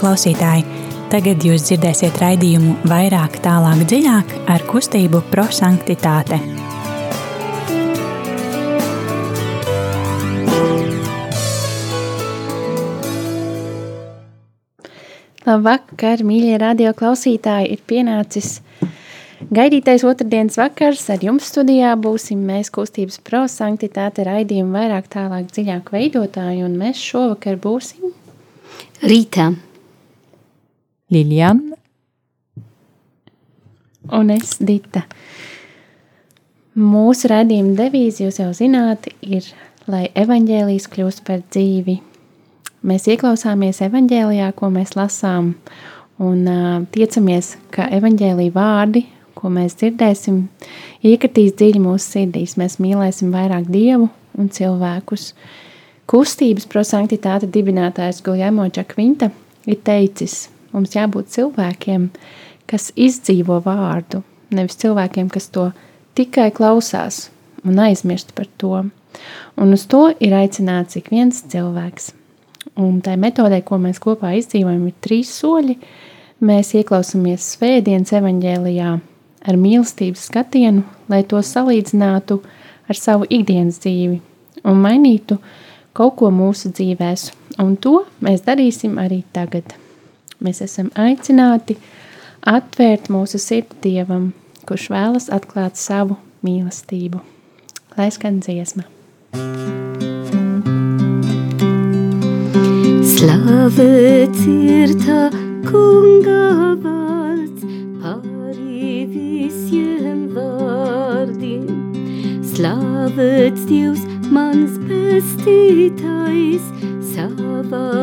Klausītāji, tagad jūs dzirdēsiet raidījumu vairāk, tālāk, dziļāk ar kustību prosanktitāte. Labvakar, mīļie radio klausītāji, ir pienācis gaidītais otrdienas vakars. Ar jums studijā būsim mēs kustības prosanktitāte raidījumu vairāk, tālāk, dziļāk veidotāji, un mēs šovakar būsim Rītā. Liljana un es Dita. Mūsu raidījuma devīze, jūs jau zināt, ir, lai evaņģēlijas kļūst par dzīvi. Mēs ieklausāmies evaņģēlijā, ko mēs lasām, un uh, tiecamies, ka evaņģēlija vārdi, ko mēs dzirdēsim, iekritīs dziļi mūsu sirdīs. Mēs mīlēsim vairāk Dievu un cilvēkus. Kustības prosanktitāte dibinātājs Guljamo Čakvinta ir teicis, mums jābūt cilvēkiem, kas izdzīvo vārdu, nevis cilvēkiem, kas to tikai klausās un aizmirst par to. Un uz to ir aicināts ik viens cilvēks. Un tai metodē, ko mēs kopā izdzīvojam, ir trīs soļi. Mēs ieklausāmies Svētdienas evaņģēlijā ar mīlestības skatienu, lai to salīdzinātu ar savu ikdienas dzīvi un mainītu kaut ko mūsu dzīvēs. Un to mēs darīsim arī tagad. Mēs esam aicināti atvērt mūsu sirdi Dievam, kurš vēlas atklāt savu mīlestību. Lai skan dziesma! Slavēts ir tā kunga vārds pāri visiem vārdiem. Slavēts Dievs, mans pestītājs, savā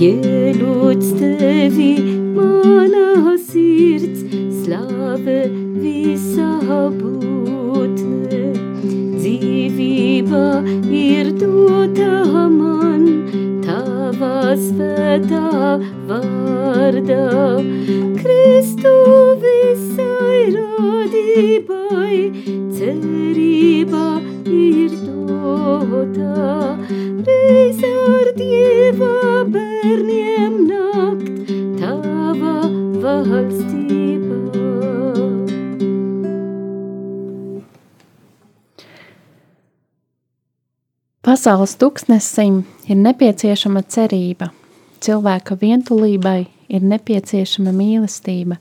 You. Tuksnesim ir nepieciešama cerība, cilvēka vientulībai ir nepieciešama mīlestība,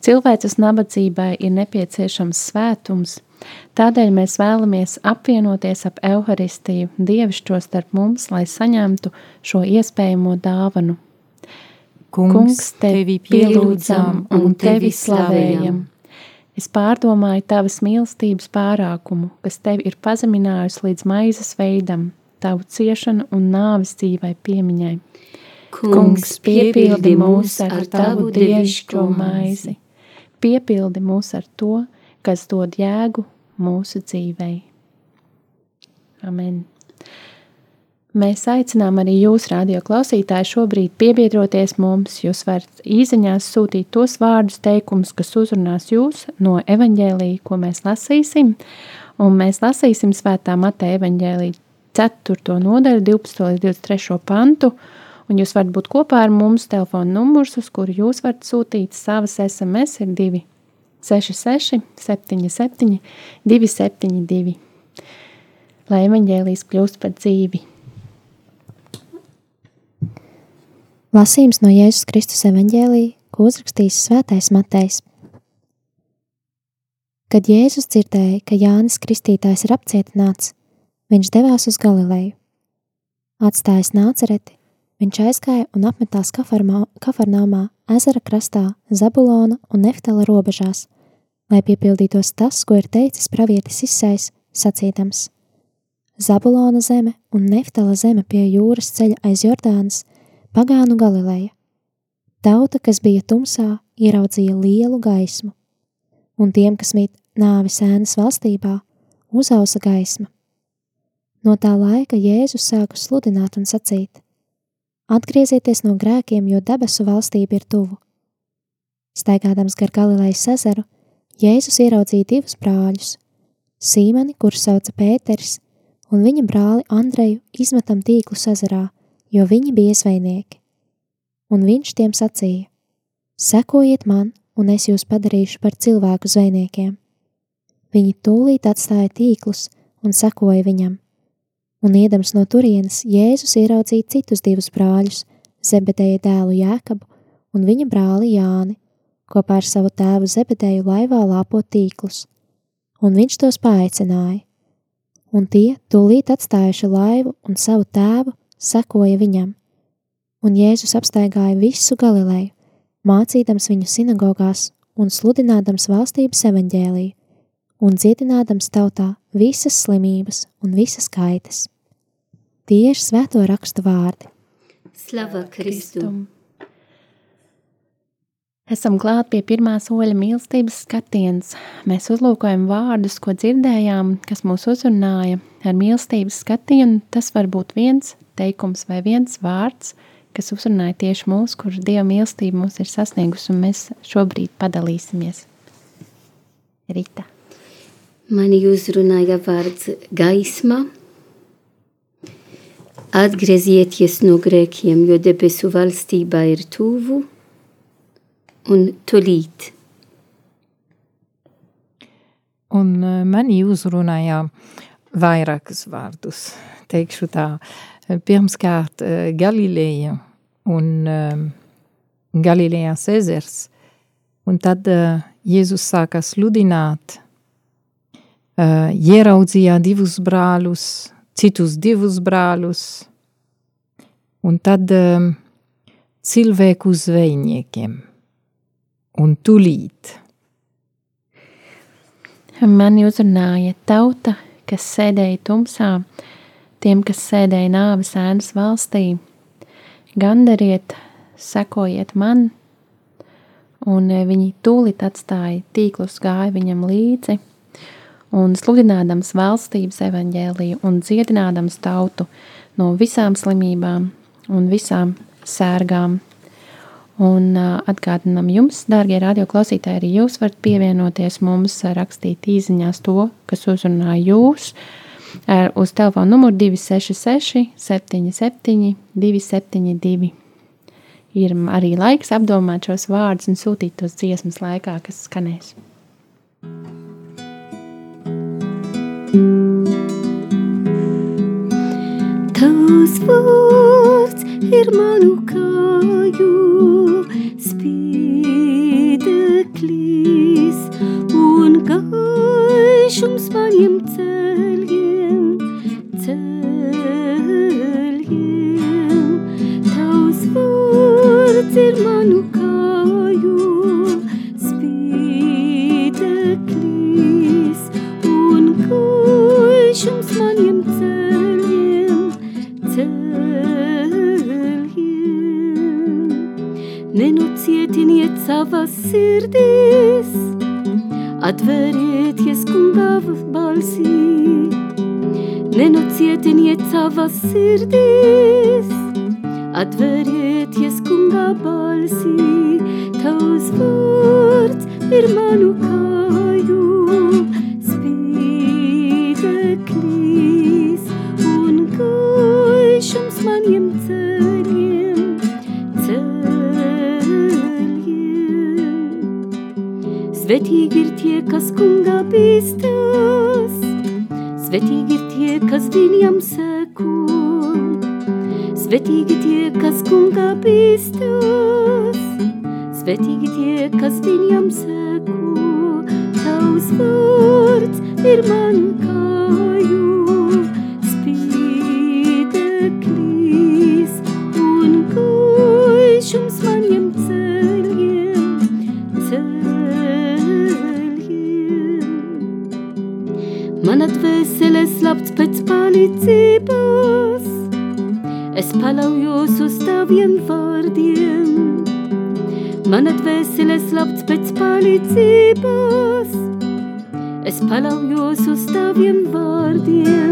cilvēces nabadzībai ir nepieciešams svētums, tādēļ mēs vēlamies apvienoties ap Euharistiju, dievišķo starp mums, lai saņemtu šo iespējamo dāvanu. Kungs, tevi pielūdzam un tevi slavējam. Es pārdomāju tavas mīlestības pārākumu, kas tevi ir pazeminājusi līdz maizes veidam, tavu ciešanu un nāves dzīvai piemiņai. Kungs, piepildi mūs ar tavu dievišķo maizi. Piepildi mūs ar to, kas dod jēgu mūsu dzīvei. Amen. Mēs aicinām arī jūs, radio klausītāji, šobrīd piebiedroties mums. Jūs varat īsiņās sūtīt tos vārdus, teikumus, kas uzrunās jūs no evaņģēlīja, ko mēs lasīsim. Un mēs lasīsim svētā Mateja evaņģēlīja 4. nodaļu, 12. līdz 23. pantu. Un jūs varat būt kopā ar mums. Telefona numurs, uz kuru jūs varat sūtīt savas SMS, ir 266, 77, 272. Lai evaņģēlījis kļūst par dzīvi. Lasījums no Jēzus Kristus evaņģēlī, ko uzrakstījis Svētais Matejs. Kad Jēzus dzirdēja, ka Jānis Kristītājs ir apcietināts, viņš devās uz Galileju. Atstājis nācereti, viņš aizgāja un apmetās Kafarnāmā, ezera krastā, Zabulona un Neftala robežās, lai piepildītos tas, ko ir teicis pravietis Isais, sacīdams: Zabulona zeme un Neftala zeme pie jūras ceļa aiz Jordānas, pagānu Galileja. Tauta, kas bija tumsā, ieraudzīja lielu gaismu, un tiem, kas mīt nāvis ēnas valstībā, uzausa gaisma. No tā laika Jēzus sāka sludināt un sacīt: Atgriezieties no grēkiem, jo debesu valstība ir tuvu. Staigādams gar Galilejas ezeru, Jēzus ieraudzīja divus brāļus - Sīmeni, kurš sauca Pēters, un viņa brāli Andreju izmetam tīklus ezerā, jo viņi bija zvejnieki un viņš tiem sacīja: Sekojiet man, un es jūs padarīšu par cilvēku zvejniekiem. Viņi tūlīt atstāja tīklus un sekoja viņam, un iedams no turienes Jēzus ieraudzīja citus divus brāļus, Zebedeja dēlu Jēkabu un viņa brāli Jāni, kopā ar savu tēvu Zebedeju laivā lāpo tīklus, un viņš tos paaicināja. Un tie, tūlīt atstājuši laivu un savu tēvu, sekoja viņam. Un Jēzus apstaigāja visu Galileju, mācīdams viņu sinagogās un sludinādams valstības evaņģēliju, un dziedinādams tautā visas slimības un visas kaitas. Tie ir svēto rakstu vārdi. Slava Kristum! Esam klāt pie pirmā soļa mīlestības skatienas. Mēs uzlūkojam vārdus, ko dzirdējām, kas mūs uzrunāja ar mīlestības skatienu. Tas var būt viens teikums vai viens vārds, kas uzrunāja tieši mūs, kurš Dieva mīlestība mūs ir sasniegusi, un mēs šobrīd padalīsimies. Rita. Mani uzrunāja vārds gaisma. Atgriezieties no grēkiem, jo debesu valstība ir tuvu un tolīt. Un eh, mani uzrunāja vairākus vārdus. Teikšu tā, pirmkārt eh, Galileja un um, Galilejas ezers. Un tad Jēzus sāka sludināt, uh, ieraudzīja divus brāļus, citus divus brāļus, un tad um, cilvēku zvejniekiem un tulīt. Mani uzrunāja tauta, kas sēdēja tumsā, tiem, kas sēdēja nāves ēnas valstī, Gandariet, sekojiet man, un e, viņi tūlīt atstāja tīklus, gāja viņam līdzi, un sludinādams valstības evaņģēliju un dziedinādams tautu no visām slimībām un visām sērgām. Un atgādinām jums, dārgie radioklausītāji, arī jūs varat pievienoties mums, rakstīt īsiņās to, kas uzrunā jūs, uz telefona numuru 266, 77, 272. Ir arī laiks apdomāt šos vārdus un sūtīt tos dziesmas laikā, kas skanēs. Tavs vārds ir manu kāju spīdeklis un gaišums maniem ceļiem. vārds sirdis, atvērieties kungava balsī. Nenocietiniet savas sirdis, Svetīgi tie, kas kunga bīstas, Svetīgi tie, kas viņam seko, tavs vārds ir man kāju Mana dvēsele slapts pēc palīdzības, es palaujos uz taviem vārdiem.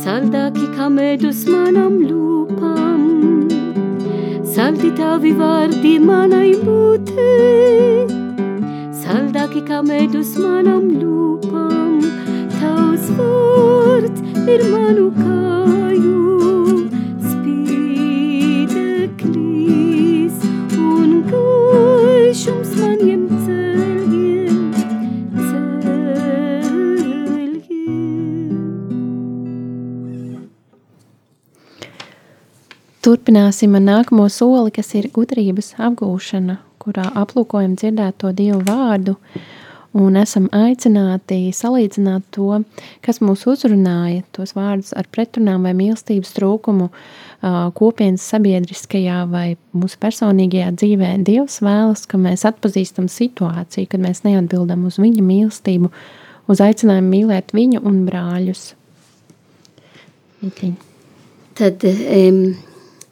Saldāki kā medus manam lūpam. Saldi tavi vārdi manai mutei, saldāki kā medus manam lūpam. Tavs vārds ir manu kāju Turpināsim ar nākamo soli, kas ir gudrības apgūšana, kurā aplūkojam dzirdēto Dievu vārdu un esam aicināti salīdzināt to, kas mūs uzrunāja, tos vārdus ar pretrunām vai mīlestības trūkumu kopienas sabiedriskajā vai mūsu personīgajā dzīvē. Dievs vēlas, ka mēs atpazīstam situāciju, kad mēs neatbildam uz viņa mīlestību, uz aicinājumu mīlēt viņu un brāļus. Mitiņ. Tad um,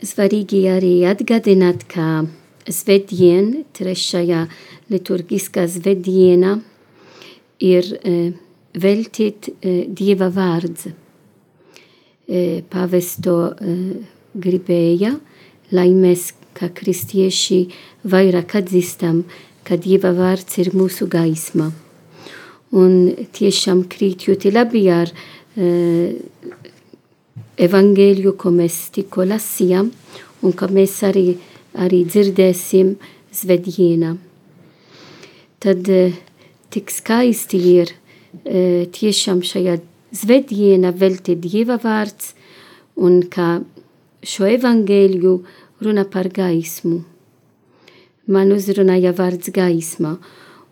svarīgi arī atgādināt, ka svētdien, trešajā liturgiskā svētdiena, ir uh, veltīt uh, Dieva vārds. Uh, Pavesto uh, gribēja, lai mēs, kā kristieši, vairāk atzīstam, ka Dieva vārds ir mūsu gaisma. Un tiešām krīt ļoti labi ar uh, evangeliju, ko mēs tikko lasījām, un ka mēs arī, arī dzirdēsim svētdienā. Tad eh, tik skaisti ir eh, tiešām šajā svētdienā veltīt Dieva vārds, un ka šo evangeliju runa par gaismu. Man uzrunāja vārds gaisma,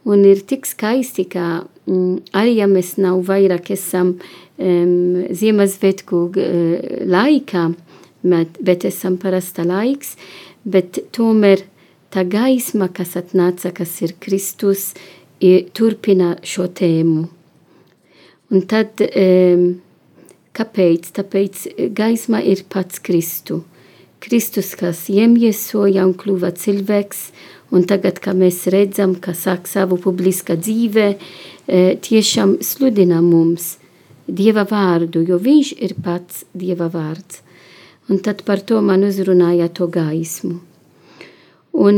un ir tik skaisti, ka mm, arī ja mēs nav vairāk esam um, Ziemassvētku uh, laikā, bet, esam parasta laiks, bet tomēr tā gaisma, kas atnāca, kas ir Kristus, turpina šo tēmu. Un tad, um, kāpēc? Tāpēc gaisma ir pats Kristu. Kristus, kas iemiesoja un kļuva cilvēks, un tagad, kā mēs redzam, ka sāk savu publiska dzīve, tiešām sludina mums Dieva vārdu, jo viņš ir pats Dieva vārds. Un tad par to man uzrunāja to gaismu. Un,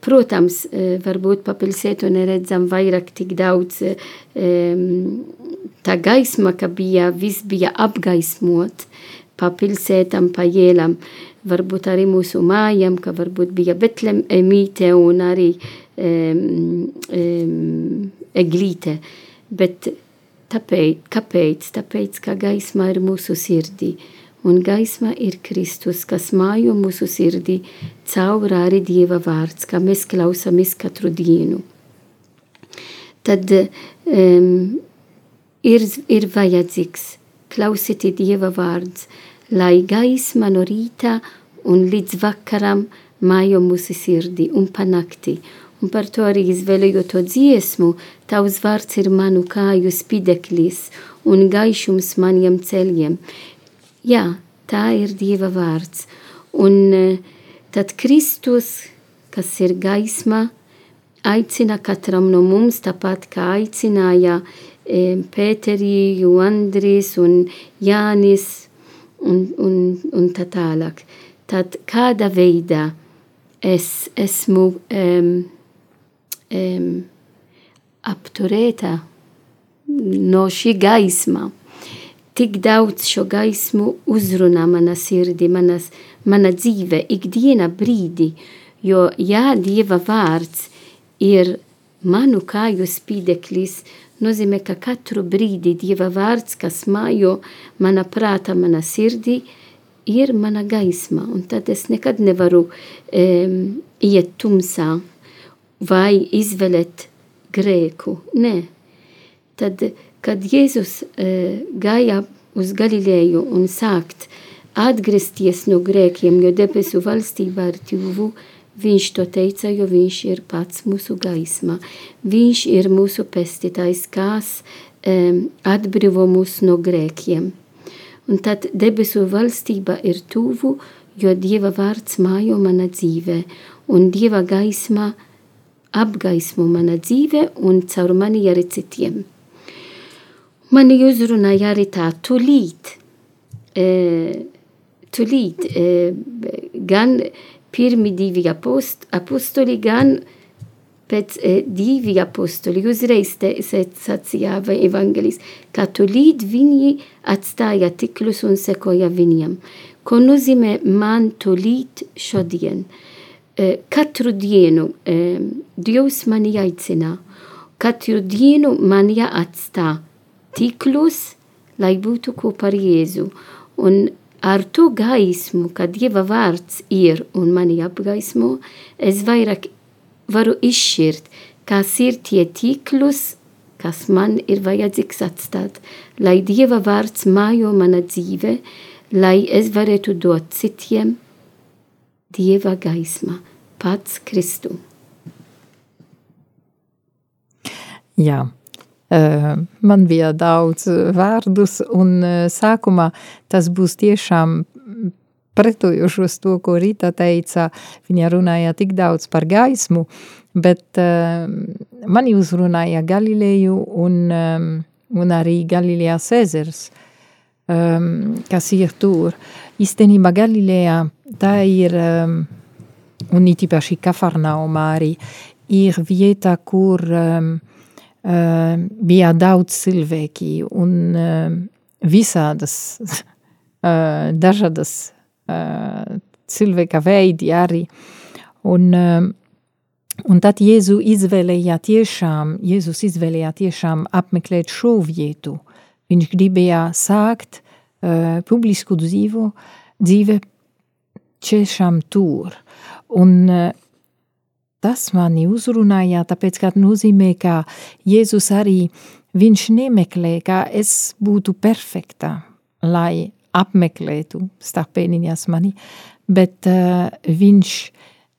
protams, varbūt pa pilsētu neredzam vairāk tik daudz tā gaisma, ka bija, viss bija apgaismot pa pilsētam, pa ielām, varbūt arī mūsu mājām, ka varbūt bija Betlemīte un arī um, um, eglīte. Bet tāpēc, kāpēc? Tāpēc, ka gaisma ir mūsu sirdī. Un gaisma ir Kristus, kas mājo mūsu sirdī caur arī Dieva vārds, kā mēs klausāmies katru dienu. Tad um, ir, ir vajadzīgs klausīt Dieva vārds, lai gaisma no rīta un līdz vakaram mājo mūsu sirdī un panakti. Un par to arī izvēlēju to dziesmu, tavs vārds ir manu kāju spideklis un gaišums maniem ceļiem. Jā, tā ir Dieva vārds. Un tad Kristus, kas ir gaisma, aicina katram no mums tāpat kā aicināja Pēterī, Andris un Jānis un, un, un tā tālāk. Tad kāda veidā es esmu um, um, apturēta no šī gaisma, tik daudz šo gaismu uzrunā mana sirdi, manas, mana dzīve, ikdiena brīdi, jo jā, Dieva vārds ir manu kāju spīdeklis, nozīmē, ka katru brīdi Dieva vārds, kas mājo mana prāta, mana sirdi, ir mana gaisma, un tad es nekad nevaru um, iet tumsā vai izvēlēt grēku. Nē, tad, kad Jēzus uh, gāja uz Galileju un sākt atgriezties no grēkiem, jo debesu valstība ir tuvu, viņš to teica, jo viņš ir pats mūsu gaisma. Viņš ir mūsu pestītājs, kas um, atbrīvo mūs no grēkiem. Un tad debesu valstība ir tuvu, jo Dieva vārds mājo mana dzīve, un Dieva gaisma apgaismo mana dzīve un caur mani arī citiem. Mani uzrunāja arī tā tulīt, e, tulīt, e, gan pirmi divi apost, apostoli, gan pēc e, divi apostoli uzreiz te, sacīja evangelis, ka tulīt viņi atstāja tiklus un sekoja viņam. Ko nozīmē man tulīt šodien? E, katru dienu e, Dievs mani aicina, katru dienu man jāatstā tiklus, lai būtu kopā ar Jēzu. Un ar to gaismu, kad Dieva vārds ir un mani apgaismo, es vairāk varu izšķirt, kas ir tie tiklus, kas man ir vajadzīgs atstāt, lai Dieva vārds mājo mana dzīve, lai es varētu dot citiem Dieva gaisma, pats Kristu. Jā, man bija daudz vārdus, un eh, sākumā tas būs tiešām pretojošos to, ko Rita teica. Viņa runāja tik daudz par gaismu, bet uh, mani uzrunāja Galileju un, un arī Galilejas ezers, kas ir tur. Īstenībā Galilejā tā ir, un it īpaši Kafarnaumā arī, ir vieta, kur um, bija daudz cilvēki un uh, visādas uh, dažādas cilvēka veidi arī. Un, un tad Jēzu izvēlēja tiešām, Jēzus izvēlēja tiešām apmeklēt šo vietu. Viņš gribēja sākt uh, publisku dzīvu, dzīve tiešām tur. Un uh, tas mani uzrunāja, tāpēc, ka nozīmē, ka Jēzus arī viņš nemeklē, ka es būtu perfekta, lai apmeklētu starpēniņas mani, bet uh, viņš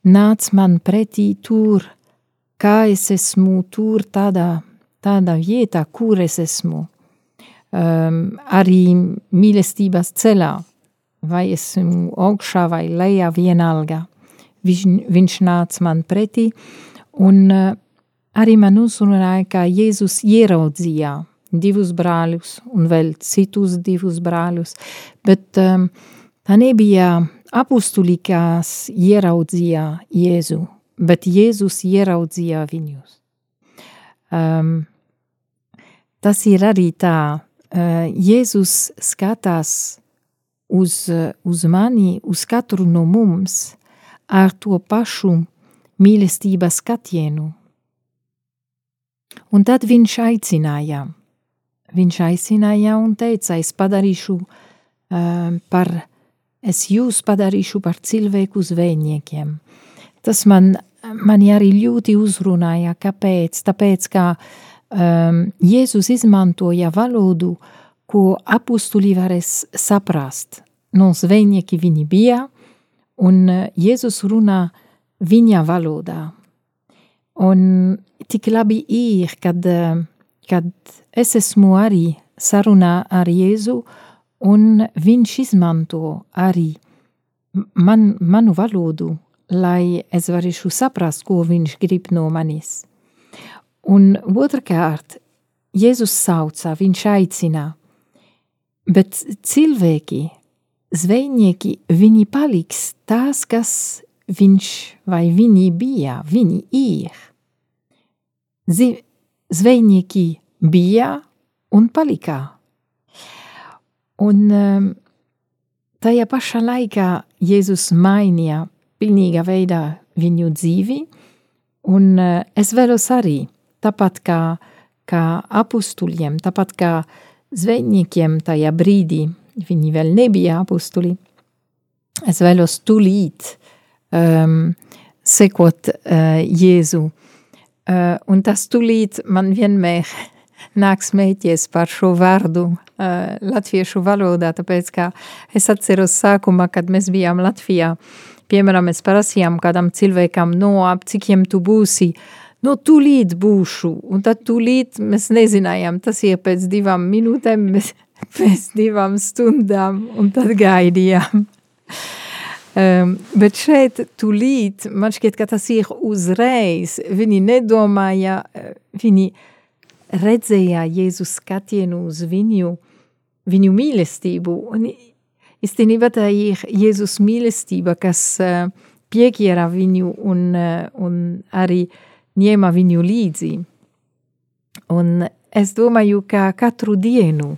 nāc man pretī tur, kā es esmu tur tādā, tādā vietā, kur es esmu. Um, arī mīlestības ceļā, vai esmu augšā vai lejā vienalga viņš, viņš nāca man pretī, un uh, arī man uzrunāja, ka Jēzus ieraudzīja divus brāļus un vēl citus divus brāļus, bet um, tā nebija apustuli, kas ieraudzīja Jēzu, bet Jēzus ieraudzīja viņus. Um, tas ir arī tā, uh, Jēzus skatās uz, uz mani, uz katru no mums, ar to pašu mīlestības skatienu. Un tad viņš aicināja, viņš aicināja un teica, es padarīšu uh, par, es jūs padarīšu par cilvēku zvejniekiem. Tas man, man arī ļoti uzrunāja, kāpēc, tāpēc, ka um, Jēzus izmantoja valodu, ko apustuli varēs saprast. No zvejnieki viņi bija, Un Jēzus runā viņa valodā. Un tik labi ir, kad, eh, kad es esmu arī sarunā ar Jēzu, un viņš izmanto arī man, manu valodu, lai es varēšu saprast, ko viņš grib no manis. Un otrkārt, Jēzus sauca, viņš aicina, bet cilvēki zvejnieki, viņi paliks tās, kas viņš vai viņi bija, viņi ir. Zvejnieki bija un palika. Un um, tajā pašā laikā Jēzus mainīja pilnīgā veidā viņu dzīvi, un uh, es vēlos arī, tāpat kā, kā apustuļiem, tāpat kā zvejniekiem tajā brīdī, viņi vēl nebija apustuli, es vēlos tūlīt um, sekot uh, Jēzu. Uh, un tas tūlīt man vienmēr nāk smēķies par šo vārdu uh, latviešu valodā, tāpēc, ka es atceros sākumā, kad mēs bijām Latvijā, piemēram, mēs prasījām kādam cilvēkam, no ap cikiem tu būsi, no tūlīt būšu, un tad tūlīt mēs nezinājām, tas ir pēc divām minūtēm, mēs pēc divām stundām, un tad gaidījām. Um, bet šeit tūlīt, man šķiet, ka tas ir uzreiz, viņi nedomāja, viņi redzēja Jēzus skatienu uz viņu, viņu mīlestību, un īstenībā tā ir Jēzus mīlestība, kas uh, piekiera viņu un, uh, un arī ņēma viņu līdzi. Un es domāju, ka katru dienu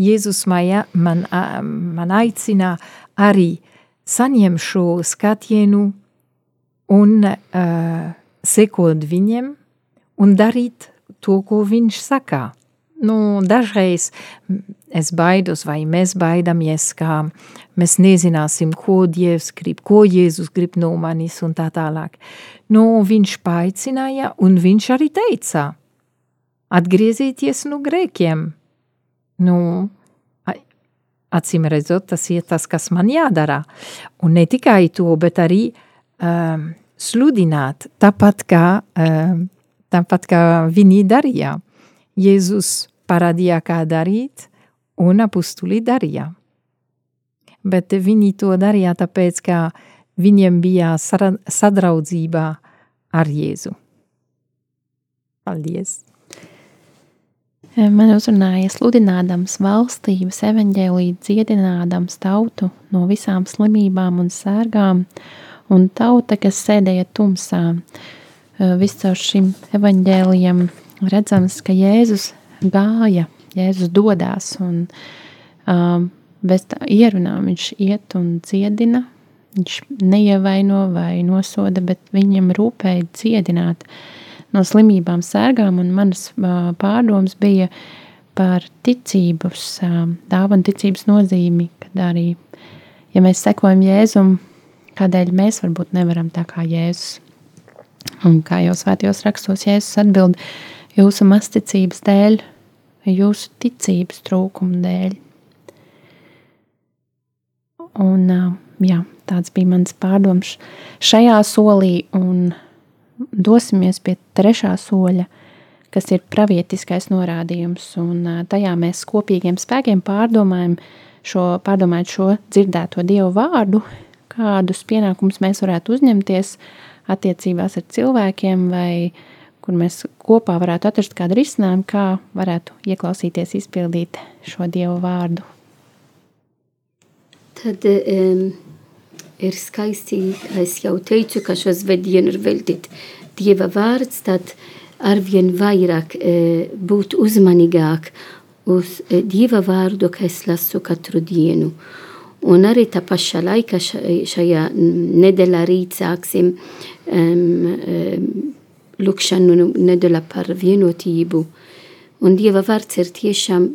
Jēzus maja, man, man aicina arī saņem šo skatienu un uh, sekot viņiem un darīt to, ko viņš saka. Nu, dažreiz es baidos, vai mēs baidamies, ka mēs nezināsim, ko Dievs grib, ko Jēzus grib no manis un tā tālāk. Nu, viņš paaicināja un viņš arī teica, atgriezieties no grēkiem. Nu, acīm redzot, tas ir tas, kas man jādara. Un ne tikai to, bet arī um, sludināt, tāpat kā, um, tāpat kā viņi darīja. Jēzus parādīja, kā darīt, un apustuli darīja. Bet viņi to darīja tāpēc, ka viņiem bija sadraudzība ar Jēzu. Paldies! Man uzrunāja sludinādams valstības evaņģēlī, dziedinādams tautu no visām slimībām un sērgām, un tauta, kas sēdēja tumsā. Viss caur šim evaņģēlijam redzams, ka Jēzus gāja, Jēzus dodās, un um, bez tā ierunām viņš iet un dziedina, viņš neievaino vai nosoda, bet viņam rūpēja dziedināt, uh, no slimībām sērgām, un manas pārdomas bija par ticības, dāvanu ticības nozīmi, kad arī, ja mēs sekojam Jēzum, kādēļ mēs varbūt nevaram tā kā Jēzus. Un kā jau svētajos rakstos Jēzus atbild, jūsu masticības dēļ, jūsu ticības trūkuma dēļ. Un jā, tāds bija mans pārdoms šajā solī, un dosimies pie trešā soļa, kas ir pravietiskais norādījums, un tajā mēs kopīgiem spēkiem pārdomājam šo, pārdomājot šo dzirdēto Dievu vārdu, kādus pienākumus mēs varētu uzņemties attiecībās ar cilvēkiem, vai kur mēs kopā varētu atrast kādu risinājumu, kā varētu ieklausīties, izpildīt šo Dievu vārdu. Tad um, ir skaisti, es jau teicu, ka šo svētdienu ir veltīt Dieva vārds, tad arvien vairāk e, būt uzmanīgāk uz e, Dieva vārdu, ka es lasu katru dienu. Un arī tā pašā laikā šajā nedēļā rīt sāksim um, lūkšanu nedēļā par vienotību. Un Dieva vārds ir tiešām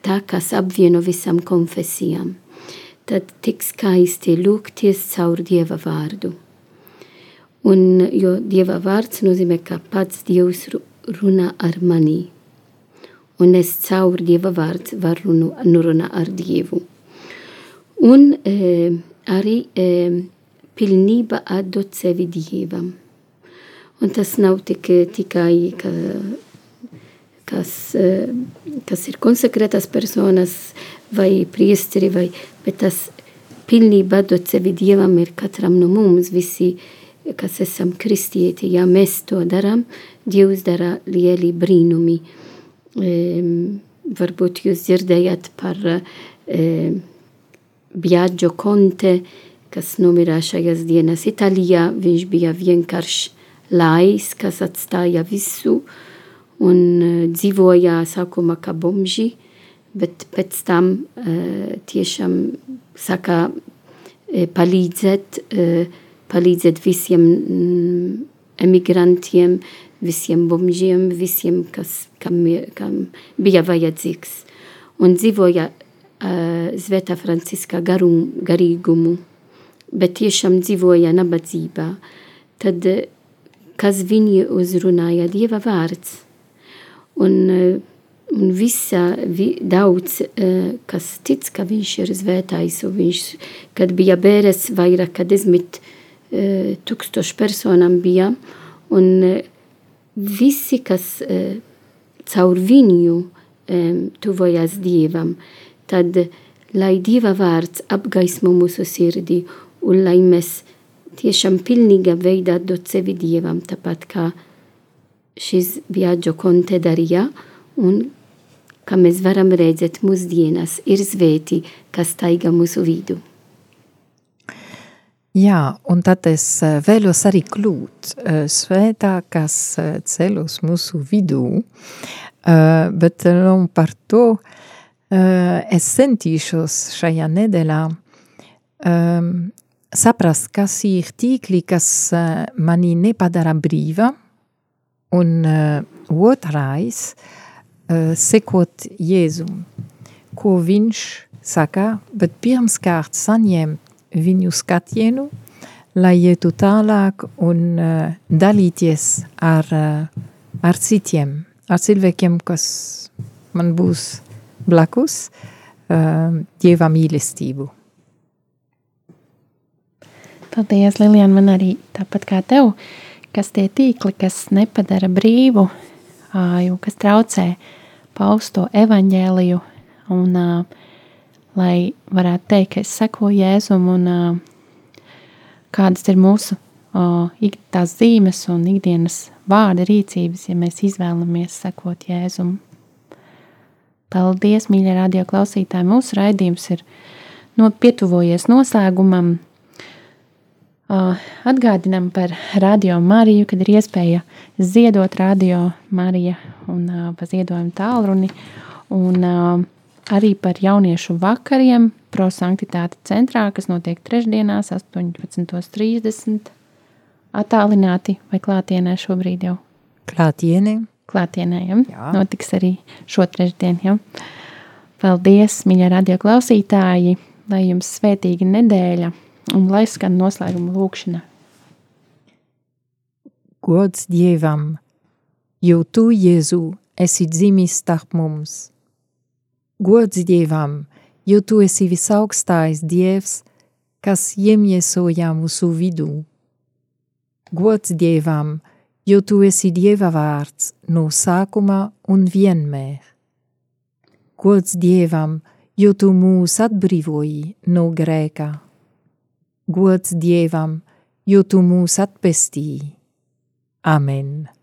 tā, kas apvieno visam konfesijām tad tik skaisti lūgties caur Dieva vārdu. Un, jo Dieva vārds nozīmē, ka pats Dievs runā ar mani. Un es caur Dieva vārdu varu runāt ar Dievu. Un e, arī e, pilnība atdot sevi Dievam. Un tas nav tik, tikai, ka, kas, e, kas ir konsekrētas personas, vai priesteri, vai, bet tas pilnībā dot sevi Dievam ir katram no mums visi, kas esam kristieti. Ja mēs to darām, Dievs dara lieli brīnumi. Um, varbūt jūs dzirdējat par um, Biagio Conte, kas nomirā šajās dienas Itālijā. Viņš bija vienkārši lais, kas atstāja visu un uh, dzīvoja sākumā kā bomži bet pēc tam uh, tiešām saka uh, palīdzēt, uh, palīdzēt visiem mm, emigrantiem, visiem bumžiem, visiem, kas, kam, kam bija vajadzīgs. Un dzīvoja uh, Svētā Franciska garum, garīgumu, bet tiešām dzīvoja nabadzībā. Tad, kas viņi uzrunāja, Dieva vārds. Un, un visa, vi, daudz, kas tic, ka viņš ir svētājs, un viņš, kad bija bērns, vairāk kā desmit tūkstoši personām bija, un visi, kas caur viņu tuvojas Dievam, tad, lai Dieva vārds apgaismo mūsu sirdi, un lai mēs tiešām pilnīga veidā dot sevi Dievam, tāpat kā šis viaggio konte darīja, un kā mēs varam redzēt mūsdienas, ir svēti, kas taiga mūsu vidu. Jā, un tad es vēlos arī klūt svētā, kas ceļos mūsu vidū, bet nu, par to es centīšos šajā nedēļā um, saprast, kas ir tīkli, kas mani nepadara brīva, Un otrais, sekot Jēzum, ko viņš saka, bet pirmskārt saņem viņu skatienu, lai ietu tālāk un uh, dalīties ar, uh, ar citiem, ar cilvēkiem, kas man būs blakus, uh, Dieva mīlestību. Paldies, Lilian, man arī tāpat kā tev. Uh, kas tie tīkli, kas nepadara brīvu, jo kas traucē paust to evaņģēliju, un lai varētu teikt, ka es sekoju Jēzum, un kādas ir mūsu tās zīmes un ikdienas vārda rīcības, ja mēs izvēlamies sekot Jēzum. Paldies, mīļie radio klausītāji! Mūsu raidījums ir no, pietuvojies noslēgumam. Atgādinām par Radio Mariju, kad ir iespēja ziedot Radio Marija un pa ziedojumu tālruni, un arī par jauniešu vakariem prosanktitāte centrā, kas notiek trešdienās 18.30 attālināti vai klātienē šobrīd jau? Klātienē. Klātienē, ja? Jā. Notiks arī šo trešdienu, ja? Paldies, mīļie radio klausītāji, lai jums svētīga nedēļa! Un lai skan noslēguma lūkšana. Gods Dievam, jo tu, Jēzu, esi dzimis starp mums. Gods Dievam, jo tu esi visaugstais Dievs, kas iemiesoja mūsu vidū. Gods Dievam, jo tu esi Dieva vārds no sākuma un vienmēr. Gods Dievam, jo tu mūs atbrīvoji no grēka. Gods Dievam, jo tu mūs atpestīji. Amen.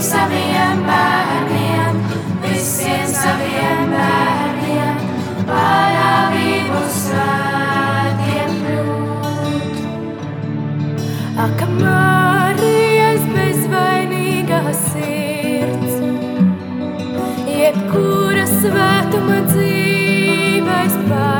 Saviem bērniem, visiem saviem bērniem, parāvību svētiem kļūt. Ak, Marijas bezvainīgā sirds, jebkura svētuma dzīves paraugs,